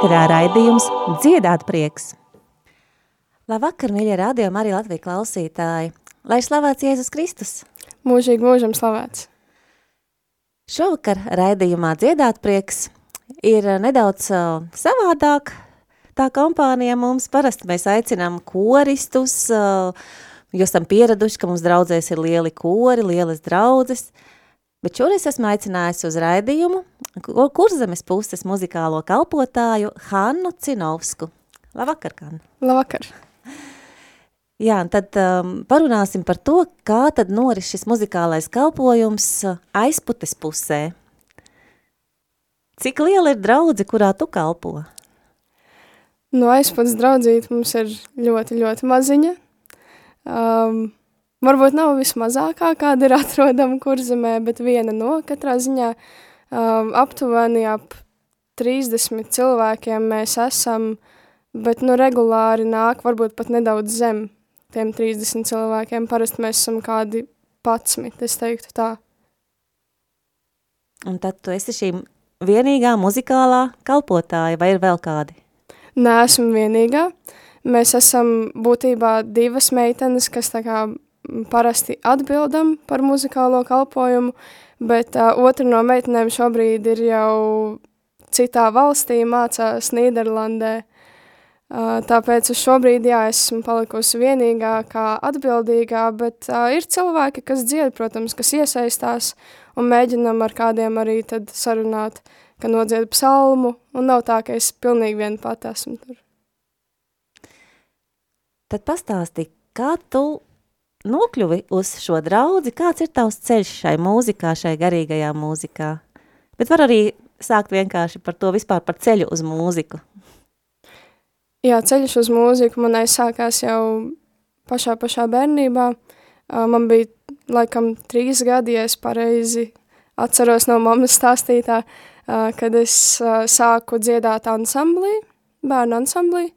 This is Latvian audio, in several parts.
ēterā raidījums Dziedāt prieks. Labvakar, mīļie rādījumi, arī Latvijas klausītāji. Lai slavēts Jēzus Kristus. Mūžīgi mūžam slavēts. Šovakar raidījumā Dziedāt prieks ir nedaudz savādāk. Tā kompānija mums parasti mēs aicinām koristus, jo esam pieraduši, ka mums draudzēs ir lieli kori, lielas draudzes. Bet šoreiz esmu aicinājusi uz raidījumu kurzemes puses muzikālo kalpotāju Hannu Cinovsku. Labvakar, Hanna! Labvakar! Jā, un tad um, parunāsim par to, kā tad noris šis muzikālais kalpojums aizputes pusē. Cik liela ir draudze, kurā tu kalpo? No aizputes draudzīt mums ir ļoti, ļoti maziņa. Um, varbūt nav vismazākā, kāda ir atrodama kurzemē, bet viena no katrā ziņā – um, aptuveni ap 30 cilvēkiem mēs esam, bet nu regulāri nāk varbūt pat nedaudz zem tiem 30 cilvēkiem. Parasti mēs esam kādi 11, es teiktu tā. Un tad tu esi šī vienīgā muzikālā kalpotāja, vai ir vēl kādi? Nē, esmu vienīgā. Mēs esam būtībā divas meitenes, kas tā kā parasti atbildam par muzikālo kalpojumu, bet uh, otra no meitenēm šobrīd ir jau citā valstī, mācās Nīderlandē. Uh, tāpēc šobrīd, jā, esmu palikusi vienīgā kā atbildīgā, bet uh, ir cilvēki, kas dzied, protams, kas iesaistās un mēģinam ar kādiem arī tad sarunāt, ka nodzied psalmu, un nav tā, ka es pilnīgi vien pat esmu tur. Tad pastāsti, kā tu nokļuvi uz šo draudzi, kāds ir tavs ceļš šai mūzikā, šai garīgajā mūzikā? Bet var arī sākt vienkārši par to vispār par ceļu uz mūziku. Jā, ceļš uz mūziku man aizsākās jau pašā, pašā bērnībā. Man bija laikam trīs gadi, ja es pareizi atceros no mammas stāstītā, kad es sāku dziedāt ansamblī, bērnu ansamblī.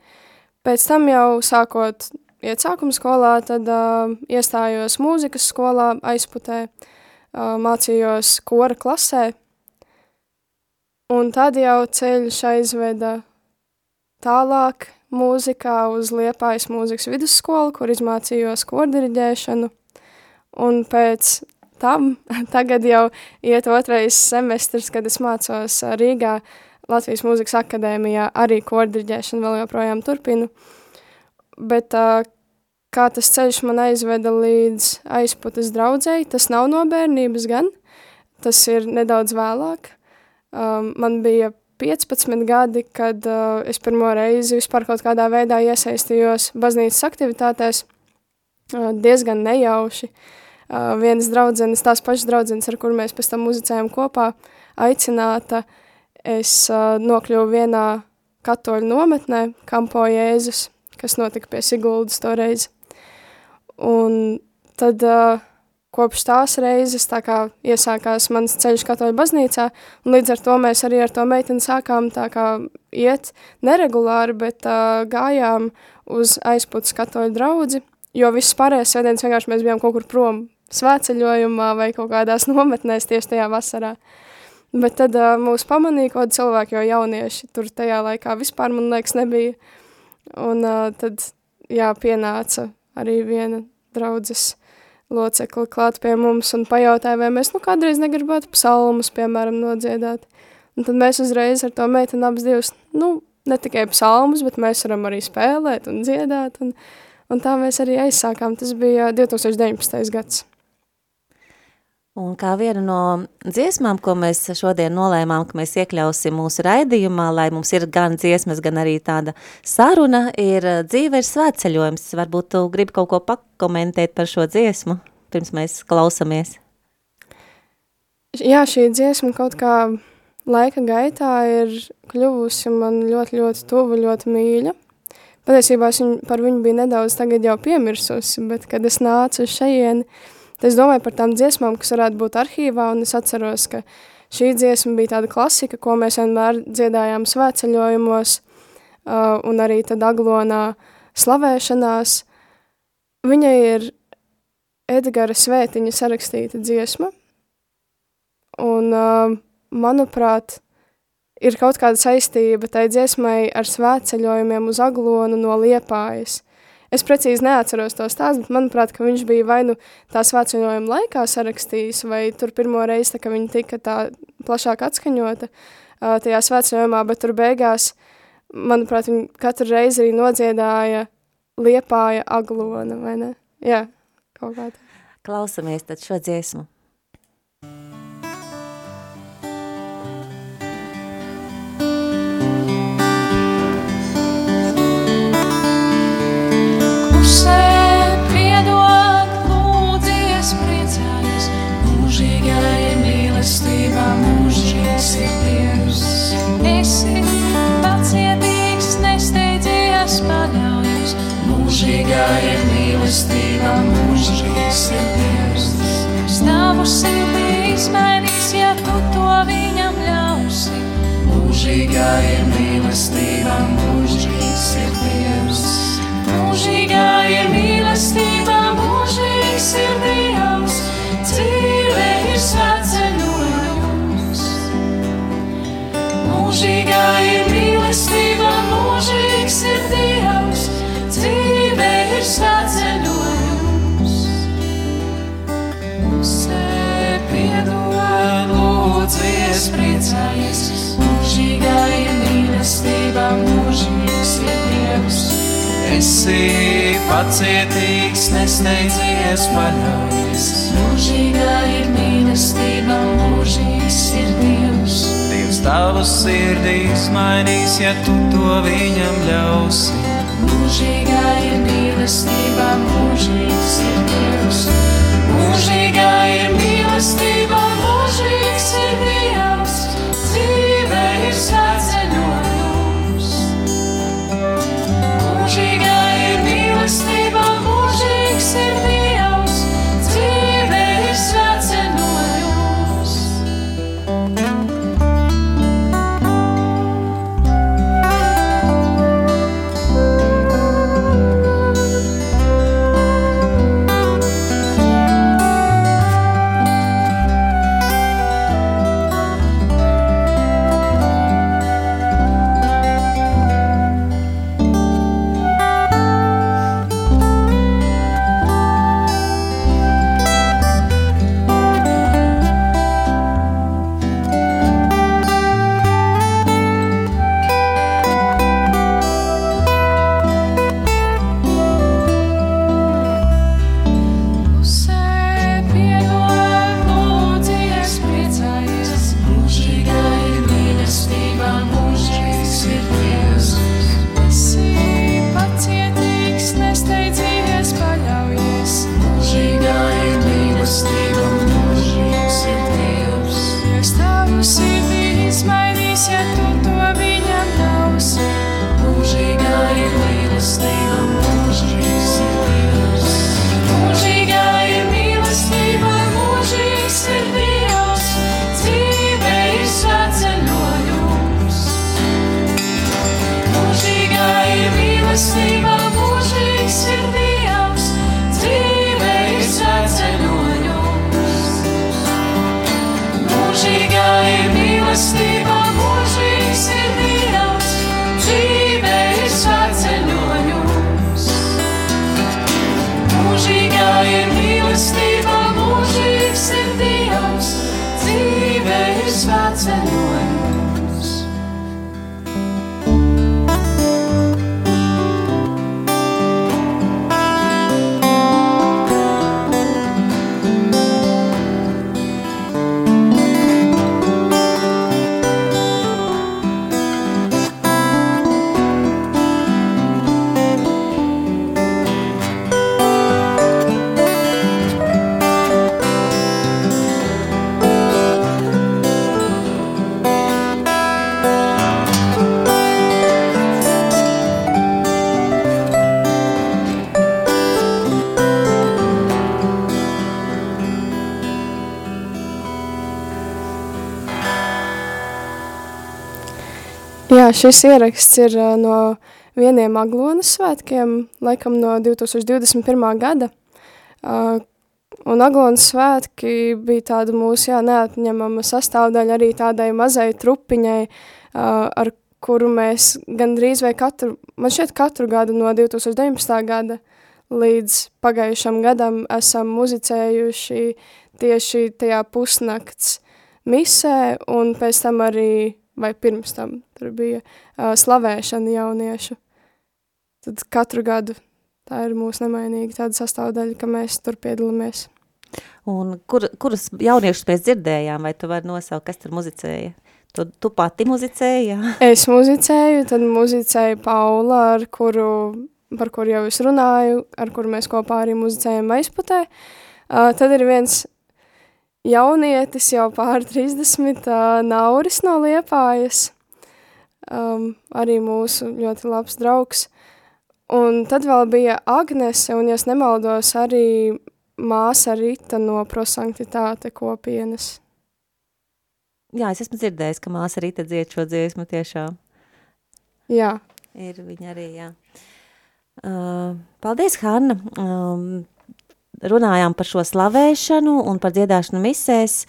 Pēc tam jau sākot iet sākuma skolā, tad uh, iestājos mūzikas skolā aizputē, uh, mācījos kora klasē, un tad jau ceļš aizveda tālāk mūzikā uz Liepājas mūzikas vidusskolu, kur izmācījos kordiriģēšanu, un pēc tam tagad jau iet otrais semestrs, kad es mācos Rīgā Latvijas mūzikas akadēmijā, arī kordiriģēšanu vēl joprojām turpinu, bet uh, kā tas ceļš man aizveda līdz aizputes draudzēji, tas nav no bērnības gan, tas ir nedaudz vēlāk. Um, man bija 15 gadi, kad uh, es pirmo reizi vispār kaut kādā veidā iesaistījos baznīcas aktivitātēs, uh, diezgan nejauši. Uh, vienas draudzenes, tās pašas draudzenes, ar kur mēs pēc tam muzicējam kopā, aicināta, es uh, nokļuvu vienā katoļu nometnē, Kampo Jēzus, kas notika pie Siguldas toreiz. Un tad uh, kopš tās reizes tā kā iesākās mans ceļš katoļu baznīcā, un līdz ar to mēs arī ar to meiteni sākām tā kā iet neregulāri, bet uh, gājām uz aizputas katoļu draudzi, jo viss pārējais svētdienas vienkārši mēs bijām kaut kur prom svētceļojumā vai kaut kādās nometnēs tieši tajā vasarā. Bet tad uh, mūs pamanīja kaut cilvēki, jo jaunieši tur tajā laikā vispār, man liekas, nebija. Un uh, tad, jā, pienāca arī viena draudzes locekli klāt pie mums un pajautāja, vai mēs nu kādreiz negribētu psalmus, piemēram, nodziedāt. Un tad mēs uzreiz ar to meiteni abas divas, nu, ne tikai psalmus, bet mēs varam arī spēlēt un dziedāt, un, un tā mēs arī aizsākām. Tas bija 2019. gads. Un kā viena no dziesmām, ko mēs šodien nolēmām, ka mēs iekļausim mūsu raidījumā, lai mums ir gan dziesmas, gan arī tāda saruna, ir dzīve ir svētceļojums. Varbūt tu gribi kaut ko pakomentēt par šo dziesmu, pirms mēs klausamies. Jā, šī dziesma kaut kā laika gaitā ir kļuvusi man ļoti, ļoti tuva, ļoti mīļa. Patiesībā es viņu, par viņu biju nedaudz tagad jau piemirsusi, bet kad es nācu šajieni, Tad es domāju par tām dziesmām, kas varētu būt arhīvā, un es atceros, ka šī dziesma bija tāda klasika, ko mēs vienmēr dziedājām svētceļojumos, uh, un arī tad aglonā slavēšanās. Viņai ir Edgara Svētiņa sarakstīta dziesma, un, uh, manuprāt, ir kaut kāda saistība tai dziesmai ar svētceļojumiem uz Aglonu no Liepājas. Es precīzi neatceros to stāstu, bet manuprāt, ka viņš bija vai nu tā svētceļojuma laikā sarakstījis, vai tur pirmo reizi, tā, ka viņa tika tā plašāk atskaņota uh, tajā svētceļojumā, bet tur beigās, manuprāt, viņa katru reizi arī nodziedāja Liepāja Aglona, vai ne? Jā, kaut kā tā. Klausamies tad šo dziesmu. Mīlestība, mūžīgs ir. Stāvu sirdī izmainīs, ja tu to viņam ļausi. Mūžīgā ir mīlestība, mūžīgs ir Dievs. Mūžīgā ir mīlestība, mūžīgs ir Dievs. Dzīve ir svētceļojums. Lūdzies, priecājies. Mūžīgā ir mīlestība, mūžīgs ir Dievs. Esi pacietīgs, nesteidzies, paļaujies. Mūžīgā ir mīlestība, mūžīgs ir Dievs. Dievs tavu sirdī izmainīs, ja tu to viņam ļausi. Mūžīgā ir mīlestība, mūžīgs ir Dievs. Mūžīgā ir mīlestība, mūžīgs ir Dievs. Ir mīlestība, mūžīgs ir Dievs, dzīve ir svētceļojums. Šis ieraksts ir no vieniem Aglonas svētkiem, laikam no 2021. gada. Un Aglonas svētki bija tāda mūsu jā, neatņemama sastāvdaļa arī tādai mazai trupiņai, ar kuru mēs gandrīz vai katru, man šķiet katru gadu no 2019. gada līdz pagājušam gadam esam muzicējuši tieši tajā pusnakts misē, un pēc tam arī, vai pirms tam, tur bija uh, slavēšana jauniešu. Tad katru gadu tā ir mūsu nemainīga tāda sastāvdaļa, ka mēs tur piedalāmies. Un kur, kurus jauniešus mēs dzirdējām, vai tu vari nosaukt, kas tur muzicēja? Tu, tu pati muzicēji, jā? Es muzicēju, tad muzicēja Paula, ar kuru, par kuru jau es runāju, ar kuru mēs kopā arī muzicējam aizputē. Uh, tad ir viens jaunietis, jau pār 30, uh, Nauris no Liepājas, um, arī mūsu ļoti labs draugs. Un tad vēl bija Agnese, un, ja es nemaldos, arī māsa Rita no prosanktitāte kopienas. Jā, es esmu dzirdējis, ka māsa Rīta dzied šo dziesmu tiešām. Jā. Ir viņa arī, jā. Uh, paldies, Hanna. Um, runājām par šo slavēšanu un par dziedāšanu misēs.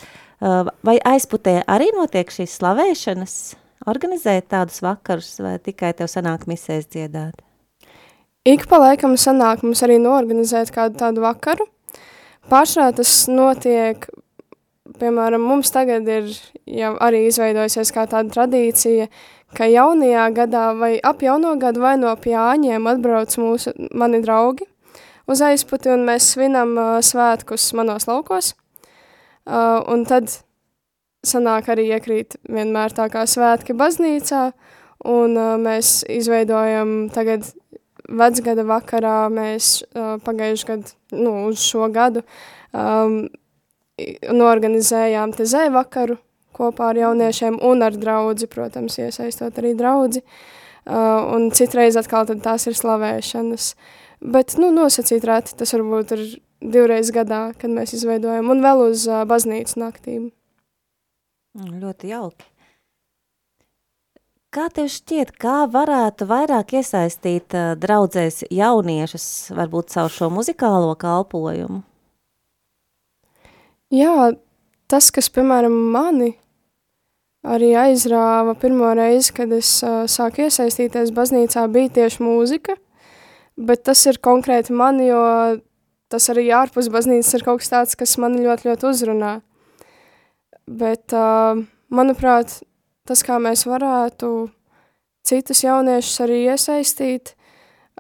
Uh, vai aizputē arī notiek šīs slavēšanas? Organizēt tādus vakarus vai tikai tev sanāk misēs dziedāt? Ik pa laikam sanāk mums arī noorganizēt kādu tādu vakaru. Pārsvarā tas notiek piemēram, mums tagad ir jau arī izveidojusies kā tāda tradīcija, ka jaunajā gadā vai ap jauno gadu vai no pjāņiem atbrauc mūsu, mani draugi uz aizputi un mēs svinam uh, svētkus manos laukos. Uh, un tad sanāk arī iekrīt vienmēr tā kā svētki baznīcā un uh, mēs izveidojam tagad vecgada vakarā mēs uh, pagājuši gadu, nu, uz šo gadu um, norganizējām te zēvakaru kopā ar jauniešiem un ar draudzi, protams, iesaistot arī draudzi. Uh, un citreiz atkal tad tās ir slavēšanas. Bet, nu, nosacīt rēti, tas varbūt ir divreiz gadā, kad mēs izveidojam, un vēl uz uh, baznīcu naktīm. Ļoti jauki. Kā tev šķiet, kā varētu vairāk iesaistīt uh, draudzēs jauniešus, varbūt caur šo muzikālo kalpojumu? Jā, tas, kas, piemēram, mani arī aizrāva pirmo reizi, kad es uh, sāku iesaistīties baznīcā, bija tieši mūzika, bet tas ir konkrēti man, jo tas arī ārpus baznīcas ir kaut kas tāds, kas mani ļoti, ļoti uzrunā. Bet, uh, manuprāt, tas, kā mēs varētu citus jauniešus arī iesaistīt,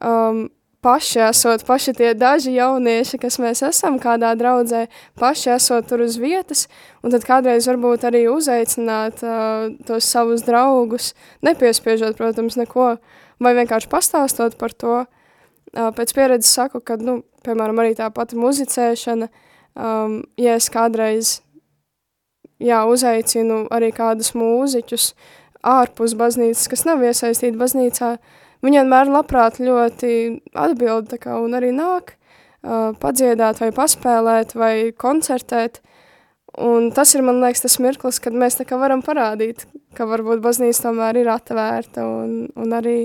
um, paši esot, paši tie daži jaunieši, kas mēs esam kādā draudzē, paši esot tur uz vietas, un tad kādreiz varbūt arī uzaicināt uh, tos savus draugus, nepiespiežot, protams, neko, vai vienkārši pastāstot par to. Uh, pēc pieredzes saku, ka, nu, piemēram, arī tā pati muzicēšana, um, ja es kādreiz, jā, uzaicinu arī kādus mūziķus ārpus baznīcas, kas nav iesaistīti baznīcā, Viņa vienmēr labprāt ļoti atbild kā, un arī nāk uh, padziedāt vai paspēlēt vai koncertēt. Un tas ir, man liekas, tas mirklis, kad mēs tā kā varam parādīt, ka varbūt baznīca tomēr ir atvērta un, un arī,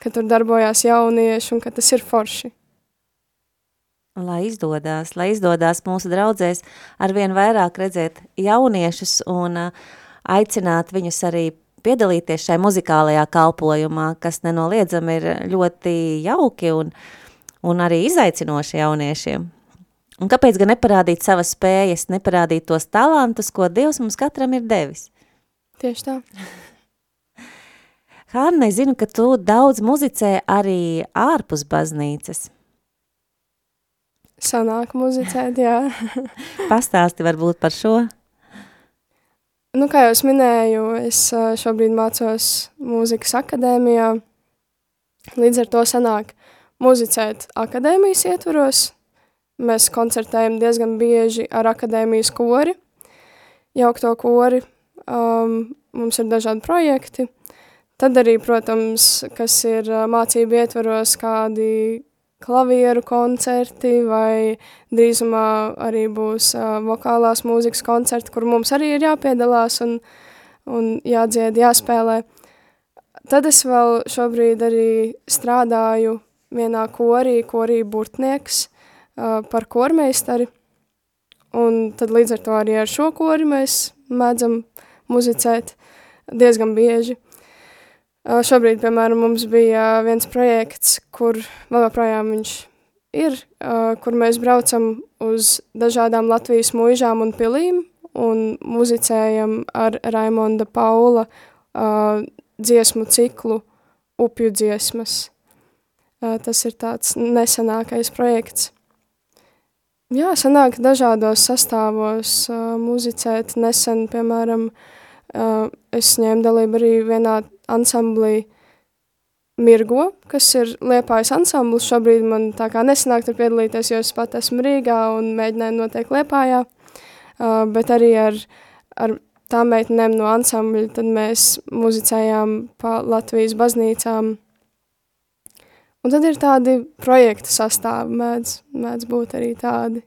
ka tur darbojās jaunieši un ka tas ir forši. Lai izdodās, lai izdodās mūsu draudzēs arvien vairāk redzēt jauniešus un uh, aicināt viņus arī piedalīties šai muzikālajā kalpojumā, kas nenoliedzami ir ļoti jauki un, un arī izaicinoši jauniešiem. Un kāpēc gan neparādīt savas spējas, neparādīt tos talantus, ko Dievs mums katram ir devis? Tieši tā. Hanna, es zinu, ka tu daudz muzicē arī ārpus baznīcas. Sanāk muzicēt, jā. Pastāsti varbūt par šo. Nu, kā jau es minēju, es šobrīd mācos mūzikas akadēmijā. Līdz ar to sanāk muzicēt akadēmijas ietvaros. Mēs koncertējam diezgan bieži ar akadēmijas kori, jaukto kori. Um, mums ir dažādi projekti. Tad arī, protams, kas ir mācību ietvaros, kādi klavieru koncerti vai drīzumā arī būs uh, vokālās mūzikas koncerti, kur mums arī ir jāpiedalās un, un jādzied, jāspēlē. Tad es vēl šobrīd arī strādāju vienā korī, korī burtnieks uh, par kormeistari, un tad līdz ar to arī ar šo kori mēs mēdzam muzicēt diezgan bieži. Šobrīd, piemēram, mums bija viens projekts, kur vēl joprojām viņš ir, kur mēs braucam uz dažādām Latvijas mūžām un pilīm un muzicējam ar Raimonda Paula dziesmu ciklu Upju dziesmas. Tas ir tāds nesenākais projekts. Jā, sanāk dažādos sastāvos muzicēt. Nesen, piemēram, es ņēmu dalību arī vienā ansamblī Mirgo, kas ir Liepājas ansamblis. Šobrīd man tā kā nesanāk tur piedalīties, jo es pat esmu Rīgā un mēģināju noteikti Liepājā, uh, bet arī ar, ar tām meitenēm no ansambļa, tad mēs muzicējām pa Latvijas baznīcām. Un tad ir tādi projekta sastāvi, mēdz, mēdz būt arī tādi,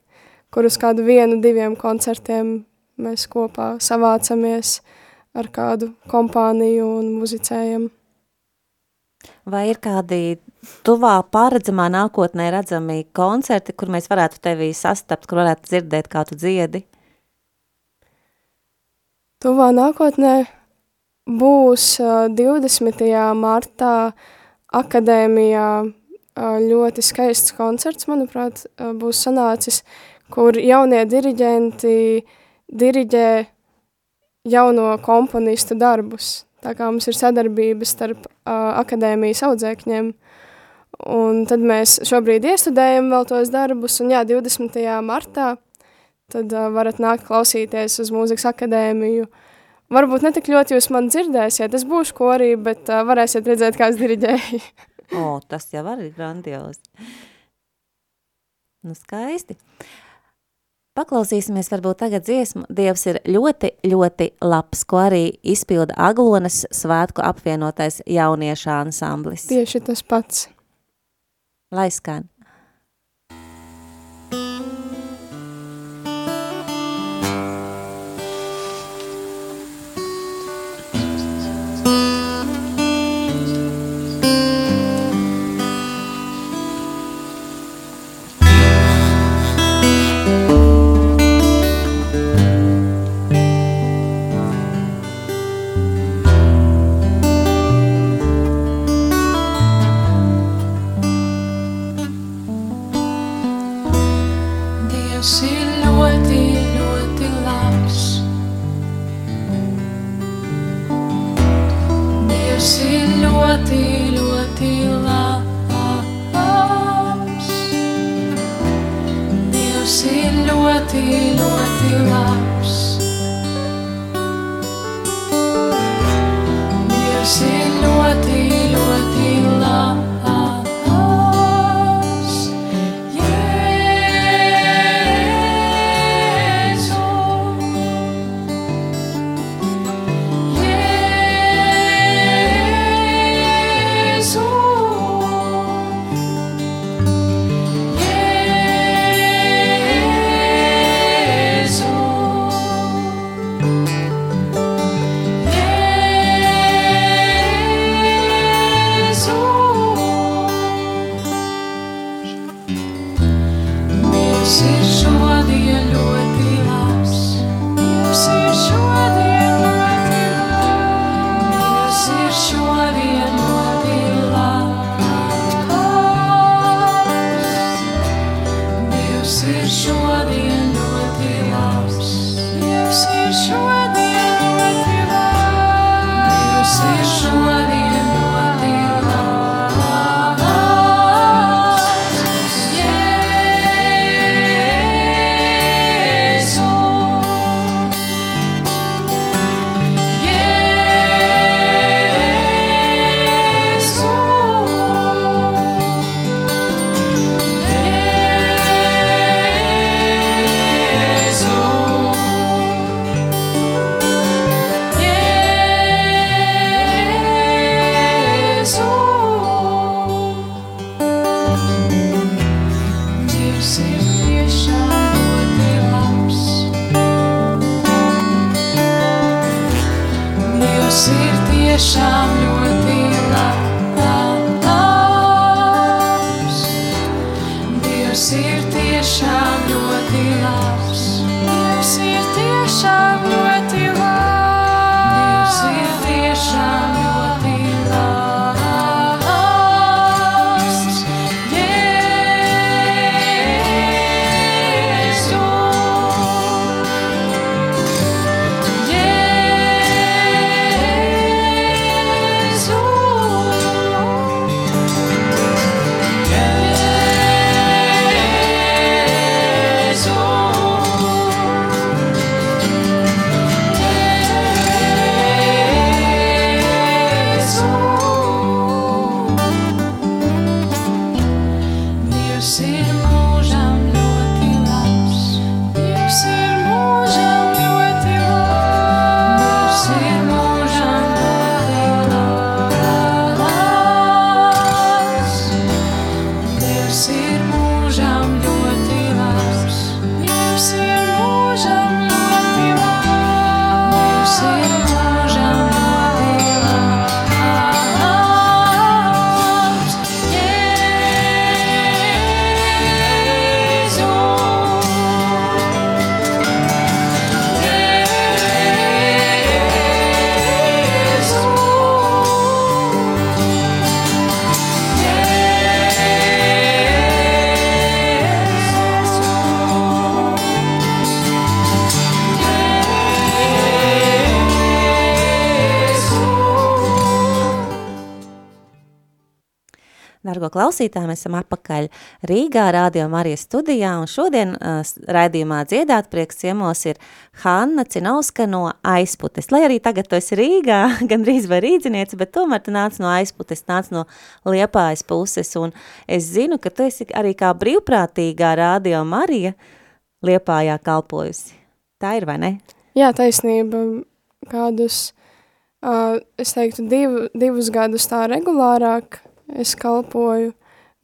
kur uz kādu vienu, diviem koncertiem mēs kopā savācamies, uh, ar kādu kompāniju un muzicējam. Vai ir kādi tuvā paredzamā nākotnē redzami koncerti, kur mēs varētu tevi sastapt, kur varētu dzirdēt, kā tu dziedi? Tuvā nākotnē būs 20. martā akadēmijā ļoti skaists koncerts, manuprāt, būs sanācis, kur jaunie diriģenti diriģē jauno komponistu darbus. Tā kā mums ir sadarbības starp uh, akadēmijas audzēkņiem, un tad mēs šobrīd iestudējam vēl tos darbus, un jā, 20. martā tad uh, varat nākt klausīties uz mūzikas akadēmiju. Varbūt ne tik ļoti jūs man dzirdēsiet, es būšu korī, bet uh, varēsiet redzēt, kā es diriģēju. o, tas jau arī grandiozi. Nu, skaisti. Uh, Paklausīsimies varbūt tagad dziesmu. Dievs ir ļoti, ļoti labs, ko arī izpilda Aglonas svētku apvienotais jauniešu ansamblis. Tieši tas pats. Lai skan. Tiešām mēs esam apakaļ Rīgā, Radio Marijas studijā, un šodien uh, raidījumā dziedāt prieks ciemos ir Hanna Cinovska no Aizputes. Lai arī tagad tu esi Rīgā, gandrīz vai rīdzinieci, bet tomēr tu nāc no Aizputes, nāc no Liepājas puses, un es zinu, ka tu esi arī kā brīvprātīgā Radio Marija Liepājā kalpojusi. Tā ir, vai ne? Jā, taisnība. Kādus Uh, es teiktu, div, divus gadus tā regulārāk es kalpoju,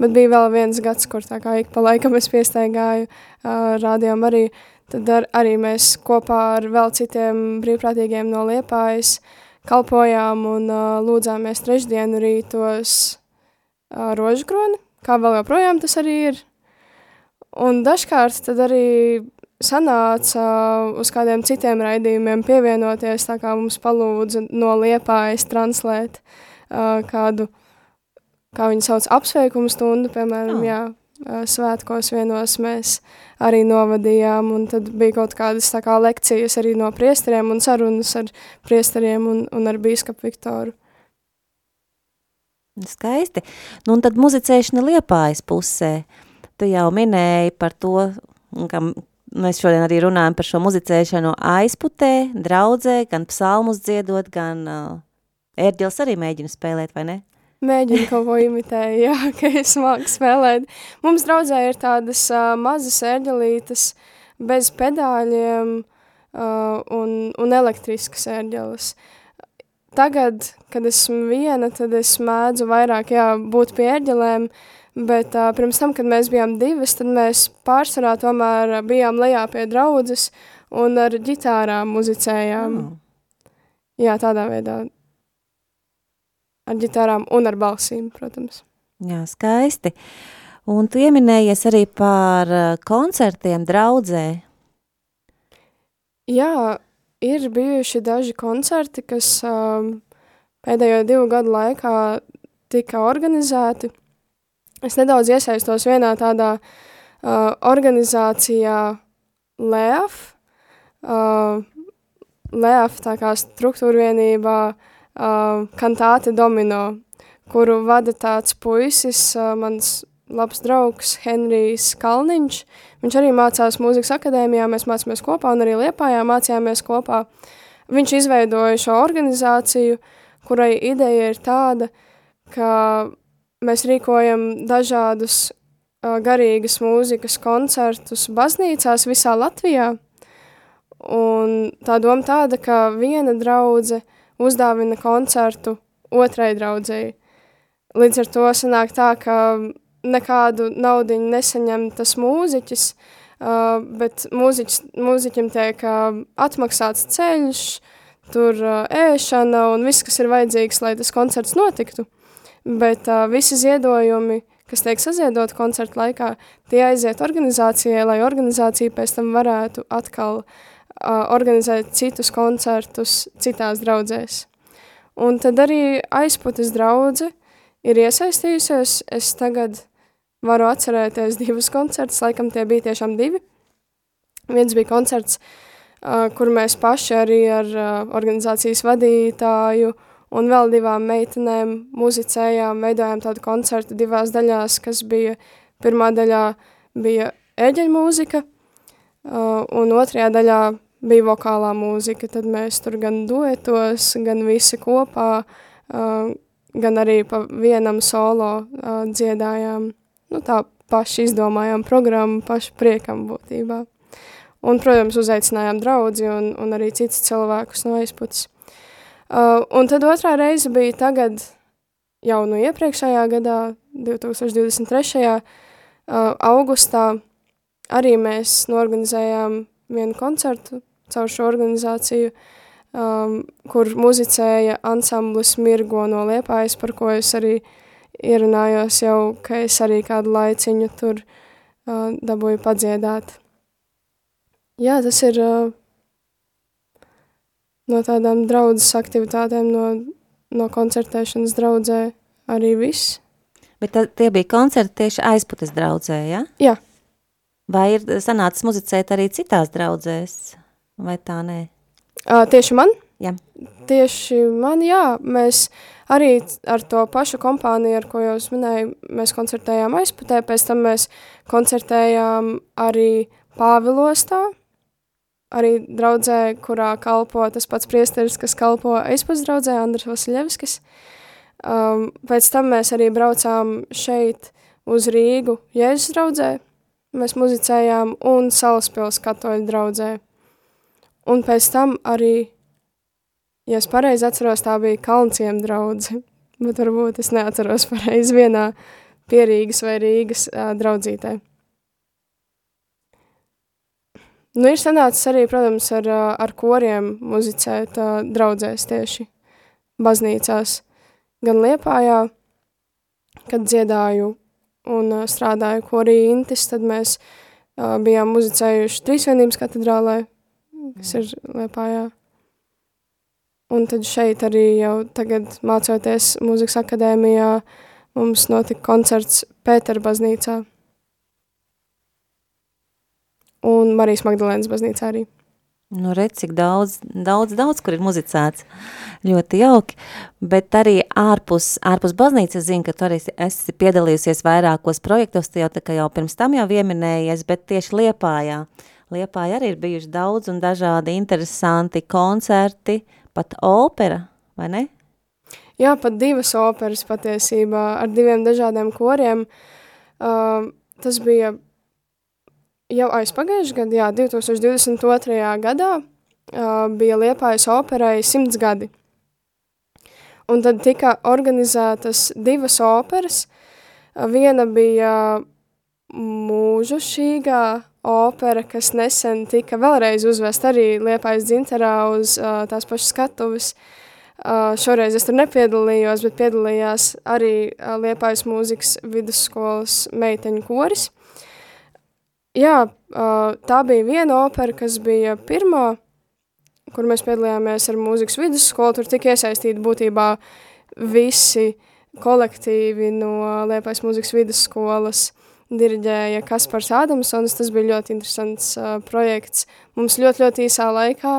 bet bija vēl viens gads, kur tā kā ik pa laikam es piestaigāju uh, rādījām arī, tad ar, arī mēs kopā ar vēl citiem brīvprātīgiem no Liepājas kalpojām un uh, lūdzāmies trešdienu rītos uh, rožkroni, kā vēl joprojām tas arī ir. Un dažkārt tad arī sanāca uz kādiem citiem raidījumiem pievienoties, tā kā mums palūdza no Liepājas translēt uh, kādu, kā viņi sauc, apsveikumu stundu, piemēram, oh. jā, svētkos vienos mēs arī novadījām, un tad bija kaut kādas tā kā lekcijas arī no priesteriem un sarunas ar priesteriem un, un ar bīskapu Viktoru. Skaisti. Nu, un tad muzicēšana Liepājas pusē. Tu jau minēji par to, ka Mēs šodien arī runājam par šo muzicēšanu aizputē, draudzē, gan psalmus dziedot, gan uh, ērģels arī mēģina spēlēt, vai ne? Mēģinu kaut ko imitēt, jā, ka es māku spēlēt. Mums draudzē ir tādas uh, mazas ērģelītes bez pedāļiem uh, un, un elektriskas ērģeles. Tagad, kad esmu viena, tad es mēdzu vairāk, jā, būt pie ērģelēm, Bet uh, pirms tam, kad mēs bijām divas, tad mēs pārsvarā tomēr bijām lejā pie draudzes un ar ģitārām muzicējām. Mm. Jā, tādā veidā. Ar ģitārām un ar balsīm, protams. Jā, skaisti. Un tu ieminējies arī par koncertiem draudzē. Jā, ir bijuši daži koncerti, kas um, pēdējo divu gadu laikā tika organizēti. Es nedaudz iesaistos vienā tādā uh, organizācijā LEAF, uh, LEAF tā kā struktūra vienībā uh, kantāte domino, kuru vada tāds puisis, uh, mans labs draugs Henrijs Kalniņš. Viņš arī mācās mūzikas akadēmijā, mēs mācāmies kopā un arī Liepājā mācījāmies kopā. Viņš izveidoja šo organizāciju, kurai ideja ir tāda, ka mēs rīkojam dažādus uh, garīgas mūzikas koncertus baznīcās visā Latvijā. Un tā doma tāda, ka viena draudze uzdāvina koncertu otrai draudzēji. Līdz ar to sanāk tā, ka nekādu naudiņu nesaņem tas mūziķis, uh, bet mūziķis, mūziķim tiek uh, atmaksāts ceļš, tur uh, ēšana un viss, kas ir vajadzīgs, lai tas koncerts notiktu bet uh, visi ziedojumi, kas tiek saziedoti koncertu laikā, tie aiziet organizācijai, lai organizācija pēc tam varētu atkal uh, organizēt citus koncertus citās draudzēs. Un tad arī aizputes draudze ir iesaistījusies, es tagad varu atcerēties divus koncertus, laikam tie bija tiešām divi. Viens bija koncerts, kur mēs paši arī ar organizācijas vadītāju un vēl divām meitenēm muzicējām, veidojām tādu koncertu divās daļās, kas bija, pirmā daļā bija eģeļu mūzika, un otrajā daļā bija vokālā mūzika, tad mēs tur gan duetos, gan visi kopā, uh, gan arī pa vienam solo uh, dziedājām, nu tā paši izdomājām programmu, paši priekam būtībā. Un, protams, uzaicinājām draudzi un, un arī citus cilvēkus no aizputas. Uh, un tad otrā reize bija tagad, jau no iepriekšējā gadā, 2023. Uh, augustā, arī mēs norganizējām vienu koncertu caur šo organizāciju, um, kur muzicēja ansamblis Mirgo no Liepājas, par ko es arī ierunājos jau, ka es arī kādu laiciņu tur uh, dabūju padziedāt. Jā, tas ir uh, no tādām draudzes aktivitātēm, no, no koncertēšanas draudzē arī viss. Bet tā, tie bija koncerti tieši aizputes draudzē, ja? Jā. Vai ir sanācis muzicēt arī citās draudzēs, vai tā nē? Uh, tieši man? Jā. Tieši man, jā. Mēs arī ar to pašu kompāniju, ar ko jau es minēju, mēs koncertējām aizputē, pēc tam mēs koncertējām arī Pāvilostā, arī draudzē, kurā kalpo tas pats priesteris, kas kalpo aizpus draudzē, Andris Vasiljevskis. Um, pēc tam mēs arī braucām šeit uz Rīgu Jēzus draudzē, mēs muzicējām un Salaspils katoļu draudzē. Un pēc tam arī, ja es pareizi atceros, tā bija Kalnciem draudze, bet varbūt es neatceros pareizi vienā pierīgas vai Rīgas uh, draudzītē. Nu, ir sanācis arī, protams, ar, ar koriem muzicēt uh, draudzēs tieši baznīcās, gan Liepājā, kad dziedāju un uh, strādāju korī Intis, tad mēs uh, bijām muzicējuši Trīsvienības katedrālē, kas ir Liepājā. Un tad šeit arī jau tagad mācoties mūzikas akadēmijā, mums notika koncerts Pētera baznīcā un Marijas Magdalēnas baznīcā arī. Nu, redz, cik daudz, daudz, daudz, kur ir muzicēts. Ļoti jauki, bet arī ārpus, ārpus baznīcas zinu, ka tu arī esi piedalījusies vairākos projektos, tu jau tā kā jau pirms tam jau ieminējies, bet tieši Liepājā. Liepājā arī ir bijuši daudz un dažādi interesanti koncerti, pat opera, vai ne? Jā, pat divas operas patiesībā ar diviem dažādiem koriem. Uh, tas bija jau aizpagājuši gadu, jā, 2022. gadā uh, bija Liepājas operai simts gadi. Un tad tika organizētas divas operas. Viena bija mūžu šīgā opera, kas nesen tika vēlreiz uzvest arī Liepājas dzinterā uz uh, tās pašas skatuves. Uh, šoreiz es tur nepiedalījos, bet piedalījās arī uh, Liepājas mūzikas vidusskolas meiteņu koris. Jā, tā bija viena opera, kas bija pirmā, kur mēs piedalījāmies ar mūzikas vidusskolu, tur tika iesaistīti būtībā visi kolektīvi no Liepais mūzikas vidusskolas, diriģēja Kaspars Ādamsons, tas bija ļoti interesants uh, projekts. Mums ļoti, ļoti īsā laikā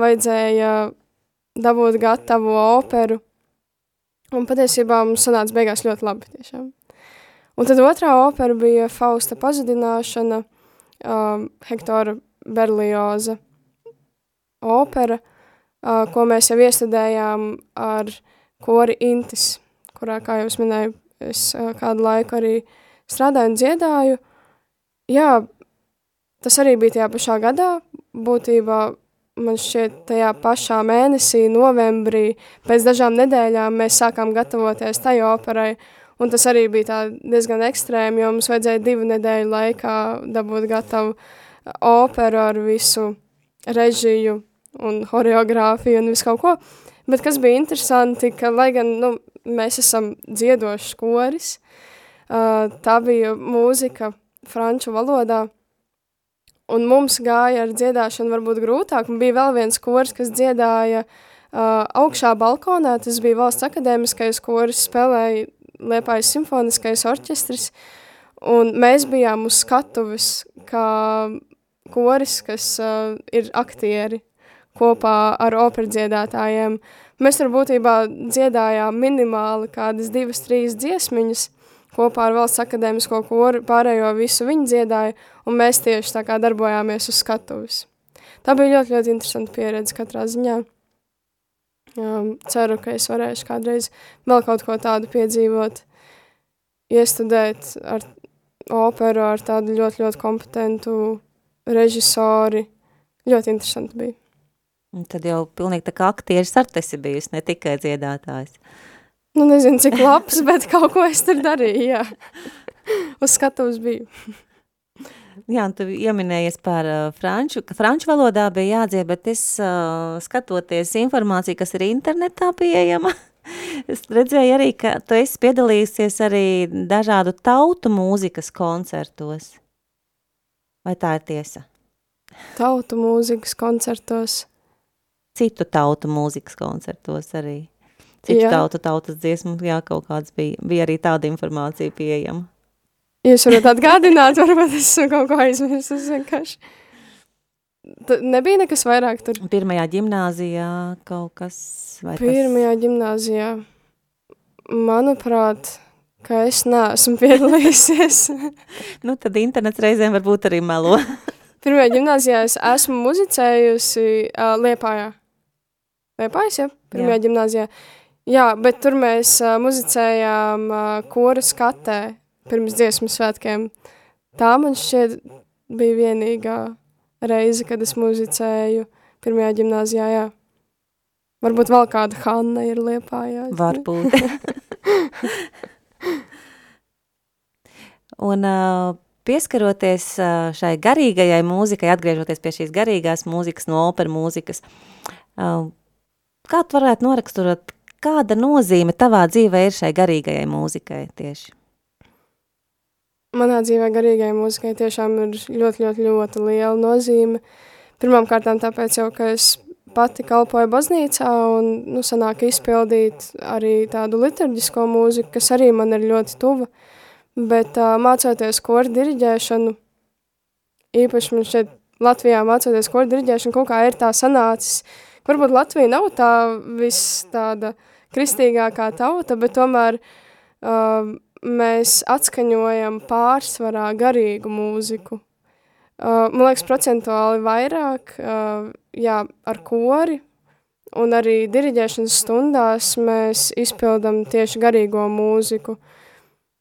vajadzēja dabūt gatavu operu, un patiesībā mums sanāca beigās ļoti labi tiešām. Un tad otrā opera bija Fausta pazudināšana, um, Hektora Berlioza opera, uh, ko mēs jau iestudējām ar kori Intis, kurā, kā jau es minēju, es uh, kādu laiku arī strādāju un dziedāju. Jā, tas arī bija tajā pašā gadā, būtībā man šķiet tajā pašā mēnesī, novembrī, pēc dažām nedēļām mēs sākām gatavoties tai operai, Un tas arī bija diezgan ekstrēmi, jo mums vajadzēja divu nedēļu laikā dabūt gatavu operu ar visu režiju un horeogrāfiju un visu kaut ko. Bet kas bija interesanti, ka lai gan nu, mēs esam dziedošs koris, uh, tā bija mūzika franču valodā, un mums gāja ar dziedāšanu varbūt grūtāk, un bija vēl viens koris, kas dziedāja uh, augšā balkonā, tas bija valsts akadēmiskais koris, spēlēja Liepājas simfoniskais orķestris, un mēs bijām uz skatuves kā koris, kas uh, ir aktieri kopā ar operdziedātājiem. Mēs tur būtībā dziedājām minimāli kādas divas, trīs dziesmiņas kopā ar valsts akadēmisko koru, pārējo visu viņi dziedāja, un mēs tieši tā kā darbojāmies uz skatuves. Tā bija ļoti, ļoti interesanta pieredze katrā ziņā. Um, ceru, ka es varēšu kādreiz vēl kaut ko tādu piedzīvot, iestudēt ar operu, ar tādu ļoti, ļoti kompetentu režisori. Ļoti interesanti bija. Un tad jau pilnīgi tā kā aktieris ar tesi bijusi, ne tikai dziedātājs. Nu, nezinu, cik labs, bet kaut ko es tur darīju, jā. Uz skatuves biju. Jā, tu ieminējies par uh, franču, ka franču valodā bija jādzied, bet es uh, skatoties informāciju, kas ir internetā pieejama, es redzēju arī, ka tu esi piedalījusies arī dažādu tautu mūzikas koncertos. Vai tā ir tiesa? Tautu mūzikas koncertos. Citu tautu mūzikas koncertos arī. Citu jā. tautu tautas dziesmu, jā, kaut kāds bija, bija arī tāda informācija pieejama. Jūs varat atgādināt, varbūt es kaut ko aizmirsu vienkārši. T nebija nekas vairāk tur? Pirmajā ģimnāzijā kaut kas vai Pirmajā tas... ģimnāzijā. Manuprāt, ka es neesmu piedalījusies. nu, tad internets reizēm varbūt arī melo. Pirmajā gimnāzijā es esmu muzicējusi uh, Liepājā. Liepājas, ja? Pirmajā Jā. gimnāzijā. Jā, bet tur mēs uh, muzicējām uh, kora skatē pirms dziesmu svētkiem. Tā man šķiet bija vienīgā reize, kad es muzicēju pirmajā gimnāzijā, jā. Varbūt vēl kāda Hanna ir Liepājā. Varbūt. Un uh, pieskaroties uh, šai garīgajai mūzikai, atgriežoties pie šīs garīgās mūzikas, no opera mūzikas, uh, kā tu varētu noraksturot, kāda nozīme tavā dzīvē ir šai garīgajai mūzikai tieši? Manā dzīvē garīgajai mūzikai tiešām ir ļoti, ļoti, ļoti liela nozīme. Pirmām kārtām tāpēc jau, ka es pati kalpoju baznīcā un, nu, sanāk izpildīt arī tādu liturģisko mūziku, kas arī man ir ļoti tuva. Uh, Bet uh, mācoties koru diriģēšanu, īpaši man šeit Latvijā mācoties koru diriģēšanu, kaut kā ir tā sanācis. Varbūt Latvija nav tā viss tāda kristīgākā tauta, bet tomēr uh, mēs atskaņojam pārsvarā garīgu mūziku. Uh, man liekas, procentuāli vairāk, uh, jā, ar kori, un arī diriģēšanas stundās mēs izpildam tieši garīgo mūziku.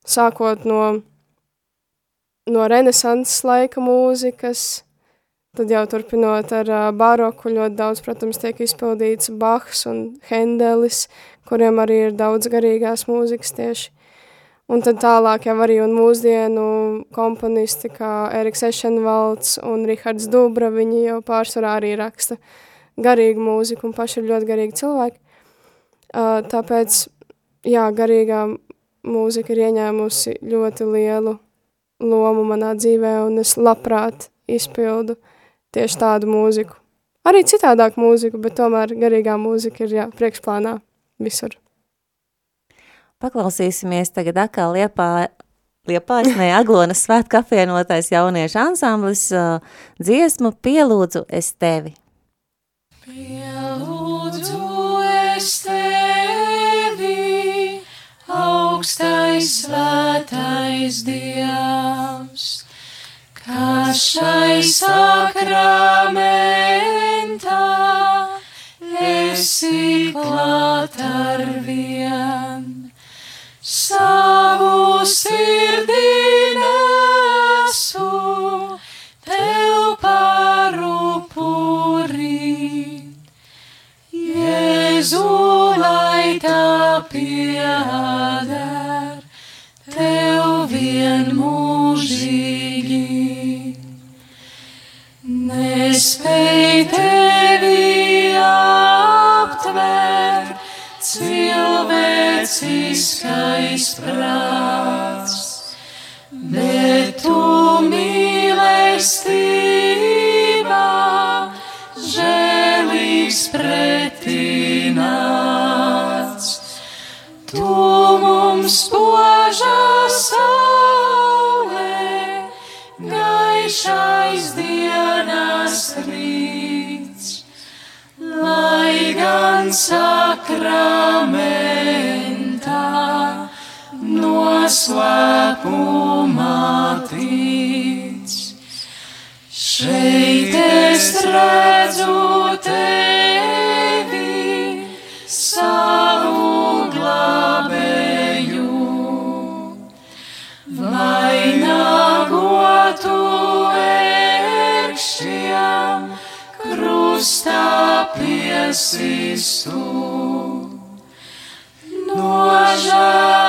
Sākot no, no renesanses laika mūzikas, tad jau turpinot ar uh, baroku, ļoti daudz, protams, tiek izpildīts Bachs un Hendelis, kuriem arī ir daudz garīgās mūzikas tieši. Un tad tālāk jau arī un mūsdienu komponisti kā Eriks Ešenvalds un Rihards Dubra, viņi jau pārsvarā arī raksta garīgu mūziku un paši ir ļoti garīgi cilvēki. Uh, tāpēc, jā, garīgā mūzika ir ieņēmusi ļoti lielu lomu manā dzīvē, un es labprāt izpildu tieši tādu mūziku. Arī citādāk mūziku, bet tomēr garīgā mūzika ir jā, priekšplānā visur. Paklausīsimies tagad atkal Liepā, Liepājas, ne Aglonas svētku apvienotais jauniešu ansamblis uh, dziesmu Pielūdzu es tevi. Pielūdzu es tevi, augstais svētais Dievs, kā šai sakramentā esi klāt ar vien. Savu sirdī nesu, tev par upuri. Jēzu, lai tā pieder, tev vien mūžīgi. Nespēj tevi aptver, cilvēciskais prāts, bet tu mīlestībā žēlīgs pretināts. Noslēpumā tic. Šeit es redzu tevi, savu glābēju, vainagotu ērkšķiem, krustā piesistu. Nožēlā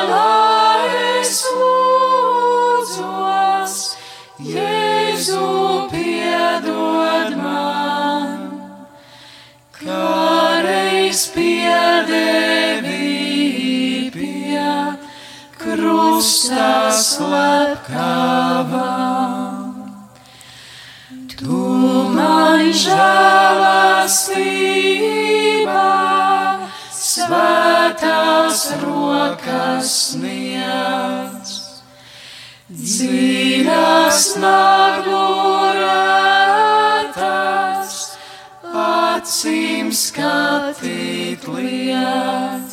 krusta slepkavā. Tu man žēlastībā, svētās rokas sniedz. Dziļās naglurētās, acīm skatīt lietas,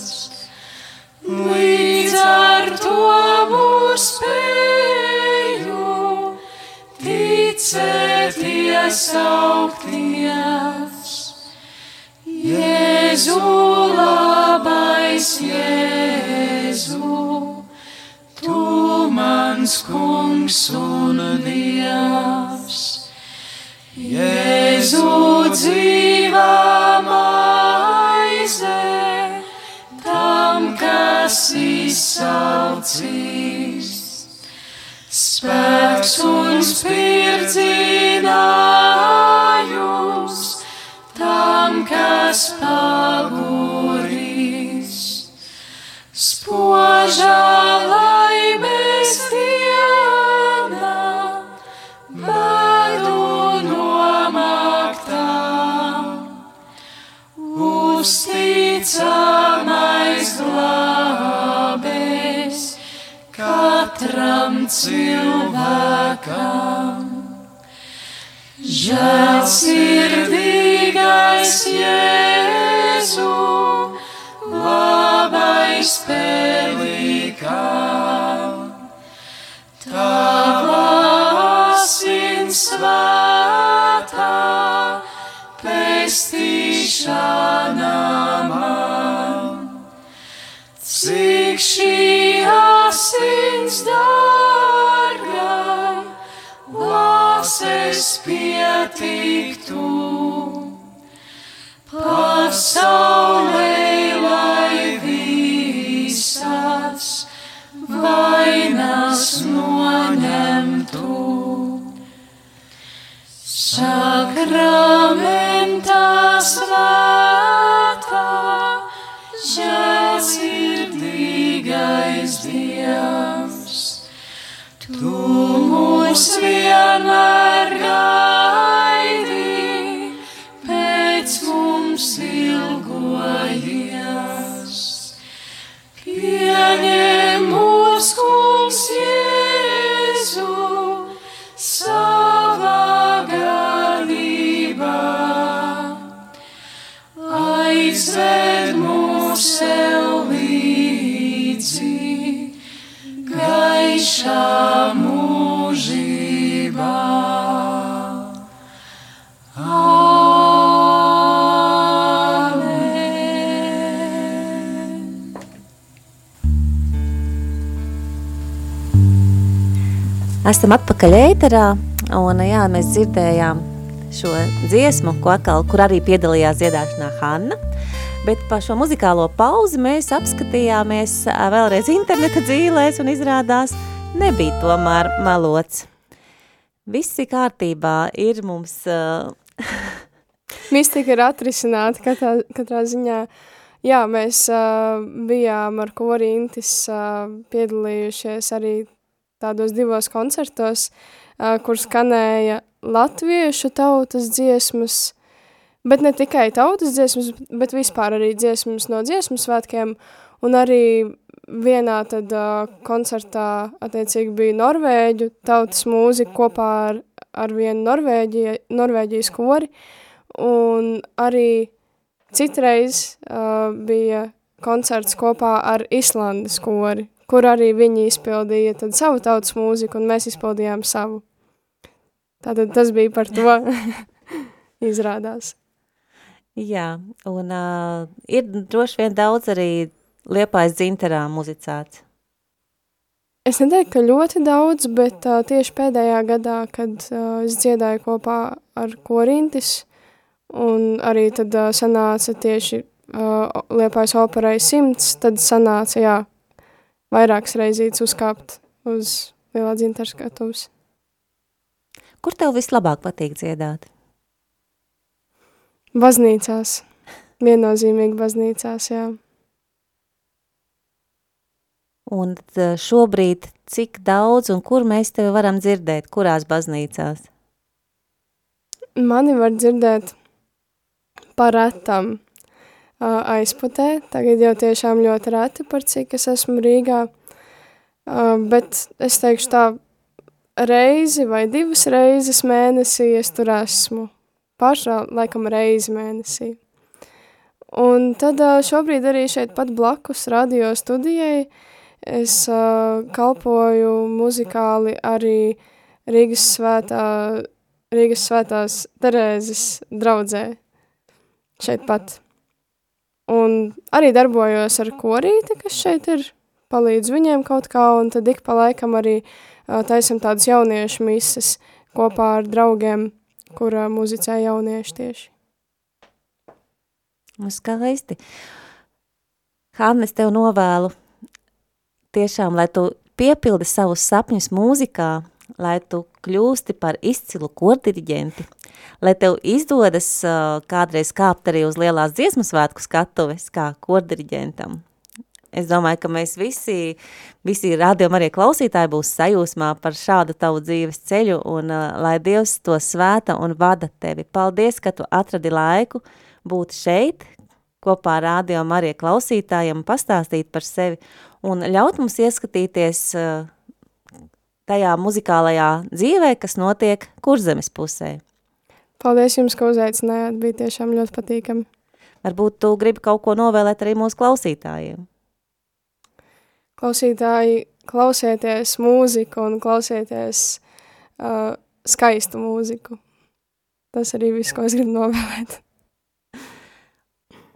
līdz to mūs spēju, ticēties augties. Jēzu, labais Jēzu, tu mans kungs un dievs. Jēzu izsaucīs. Spēks un spirdzinājums tam, kas pagurīs. Spožā laimes diena, badu nomaktām, uzticamais katram cilvēkam. Žēlsirdīgais Jēzu, labais pelikā, tava asins svētā, pestīšana asins dārga, lāses pietiktu, Esam atpakaļ ēterā, un jā, mēs dzirdējām šo dziesmu, ko atkal, kur arī piedalījās dziedāšanā Hanna. Bet par šo muzikālo pauzi mēs apskatījāmies vēlreiz interneta dzīlēs un izrādās nebija tomēr malots. Viss ir kārtībā, ir mums... Uh, Mistika ir atrisināta katrā, katrā ziņā. Jā, mēs uh, bijām ar korintis uh, piedalījušies arī tādos divos koncertos, kur skanēja latviešu tautas dziesmas, bet ne tikai tautas dziesmas, bet vispār arī dziesmas no dziesmu svētkiem, un arī vienā tad koncertā attiecīgi bija Norvēģu tautas mūzika kopā ar, ar vienu Norvēģija, Norvēģijas kori, un arī citreiz uh, bija koncerts kopā ar Islandes kori, kur arī viņi izpildīja tad savu tautas mūziku, un mēs izpildījām savu. Tātad tas bija par to izrādās. jā, un uh, ir droši vien daudz arī liepājas dzinterā muzicēts. Es neteiktu, ka ļoti daudz, bet uh, tieši pēdējā gadā, kad uh, es dziedāju kopā ar korintis, un arī tad uh, sanāca tieši uh, Liepājas operai simts, tad sanāca, jā, vairākas reizītes uzkāpt uz lielā dzintara skatuvs. Kur tev vislabāk patīk dziedāt? Baznīcās, viennozīmīgi baznīcās, jā. Un šobrīd cik daudz un kur mēs tevi varam dzirdēt, kurās baznīcās? Mani var dzirdēt paretam uh, aizputē, tagad jau tiešām ļoti reti, par cik es esmu Rīgā, bet es teikšu tā, reizi vai divas reizes mēnesī es tur esmu, pašā laikam reizi mēnesī. Un tad šobrīd arī šeit pat blakus radio studijai es kalpoju muzikāli arī Rīgas svētā, Rīgas svētās Terēzes draudzē šeit pat. Un arī darbojos ar korīti, kas šeit ir, palīdz viņiem kaut kā, un tad ik pa laikam arī uh, taisam tādas jauniešu mises kopā ar draugiem, kur uh, muzicē jaunieši tieši. Nu, skaisti. Hannes, tev novēlu tiešām, lai tu piepildi savus sapņus mūzikā, lai tu kļūsti par izcilu kordiriģenti, lai tev izdodas uh, kādreiz kāpt arī uz lielās dziesmu svētku skatuves kā kordiriģentam. Es domāju, ka mēs visi, visi rādījumi arī klausītāji būs sajūsmā par šādu tavu dzīves ceļu un uh, lai Dievs to svēta un vada tevi. Paldies, ka tu atradi laiku būt šeit, kopā ar rādījumu arī klausītājiem pastāstīt par sevi un ļaut mums ieskatīties uh, tajā muzikālajā dzīvē, kas notiek kurzemes pusē. Paldies jums, ka uzaicinājāt, bija tiešām ļoti patīkami. Varbūt tu gribi kaut ko novēlēt arī mūsu klausītājiem. Klausītāji, klausieties mūziku un klausieties uh, skaistu mūziku. Tas arī viss, ko es gribu novēlēt.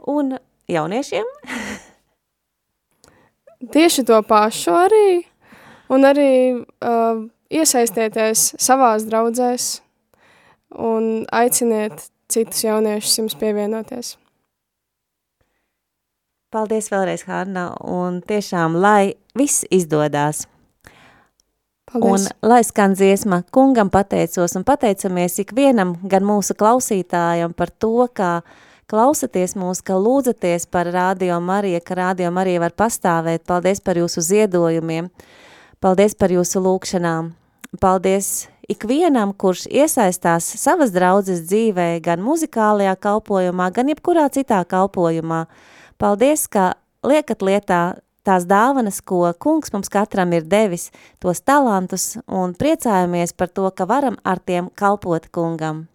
Un jauniešiem? Tieši to pašu arī, un arī uh, iesaistieties savās draudzēs un aiciniet citus jauniešus jums pievienoties. Paldies vēlreiz, Hārna, un tiešām, lai viss izdodās. Paldies. Un lai skan dziesma, kungam pateicos un pateicamies ikvienam, gan mūsu klausītājam par to, ka klausaties mūs, ka lūdzaties par Radio Mariju, ka Radio Marija var pastāvēt. Paldies par jūsu ziedojumiem, paldies par jūsu lūkšanām, paldies ikvienam, kurš iesaistās savas draudzes dzīvē, gan muzikālajā kalpojumā, gan jebkurā citā kalpojumā. Paldies, ka liekat lietā tās dāvanas, ko kungs mums katram ir devis, tos talantus, un priecājamies par to, ka varam ar tiem kalpot kungam.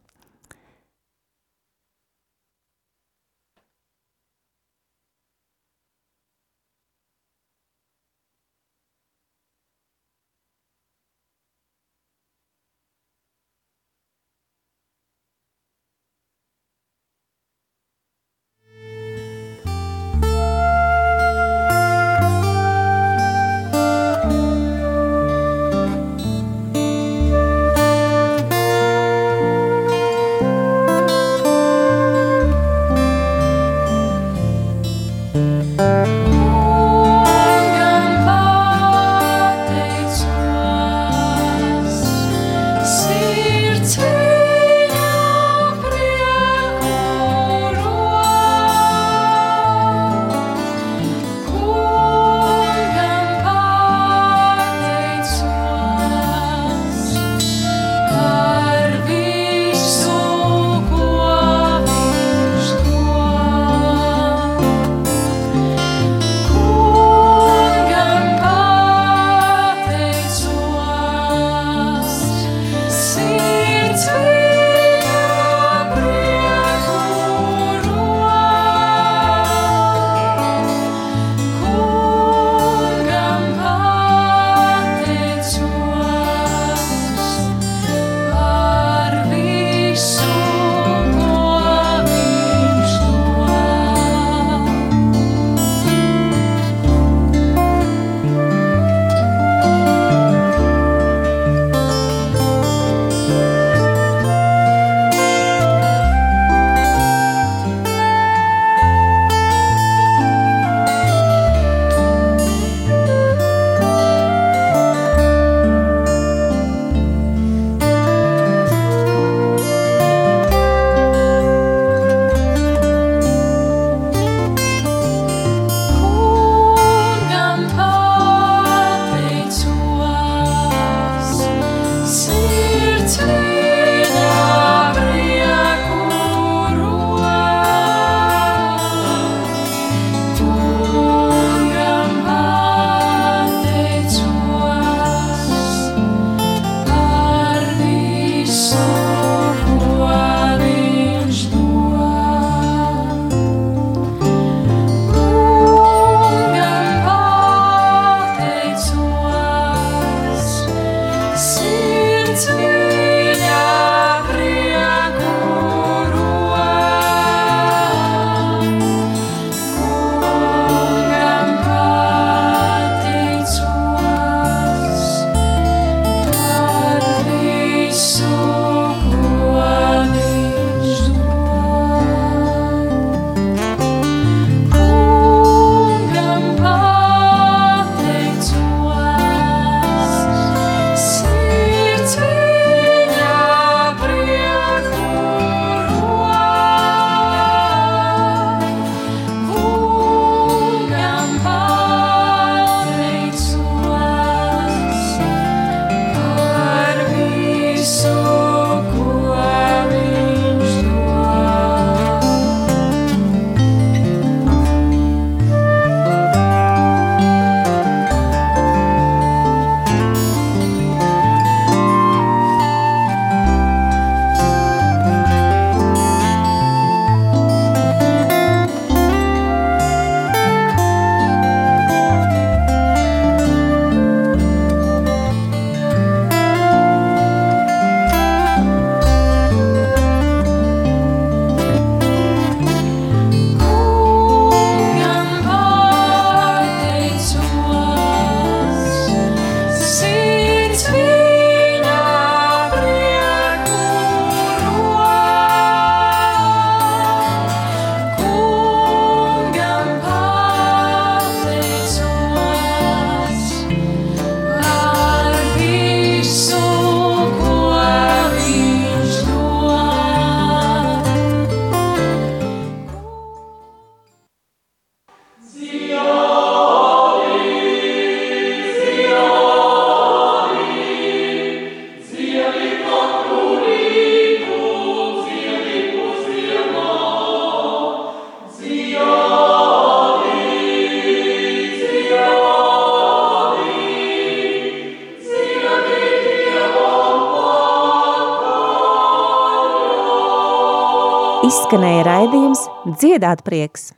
Dziedāt prieks!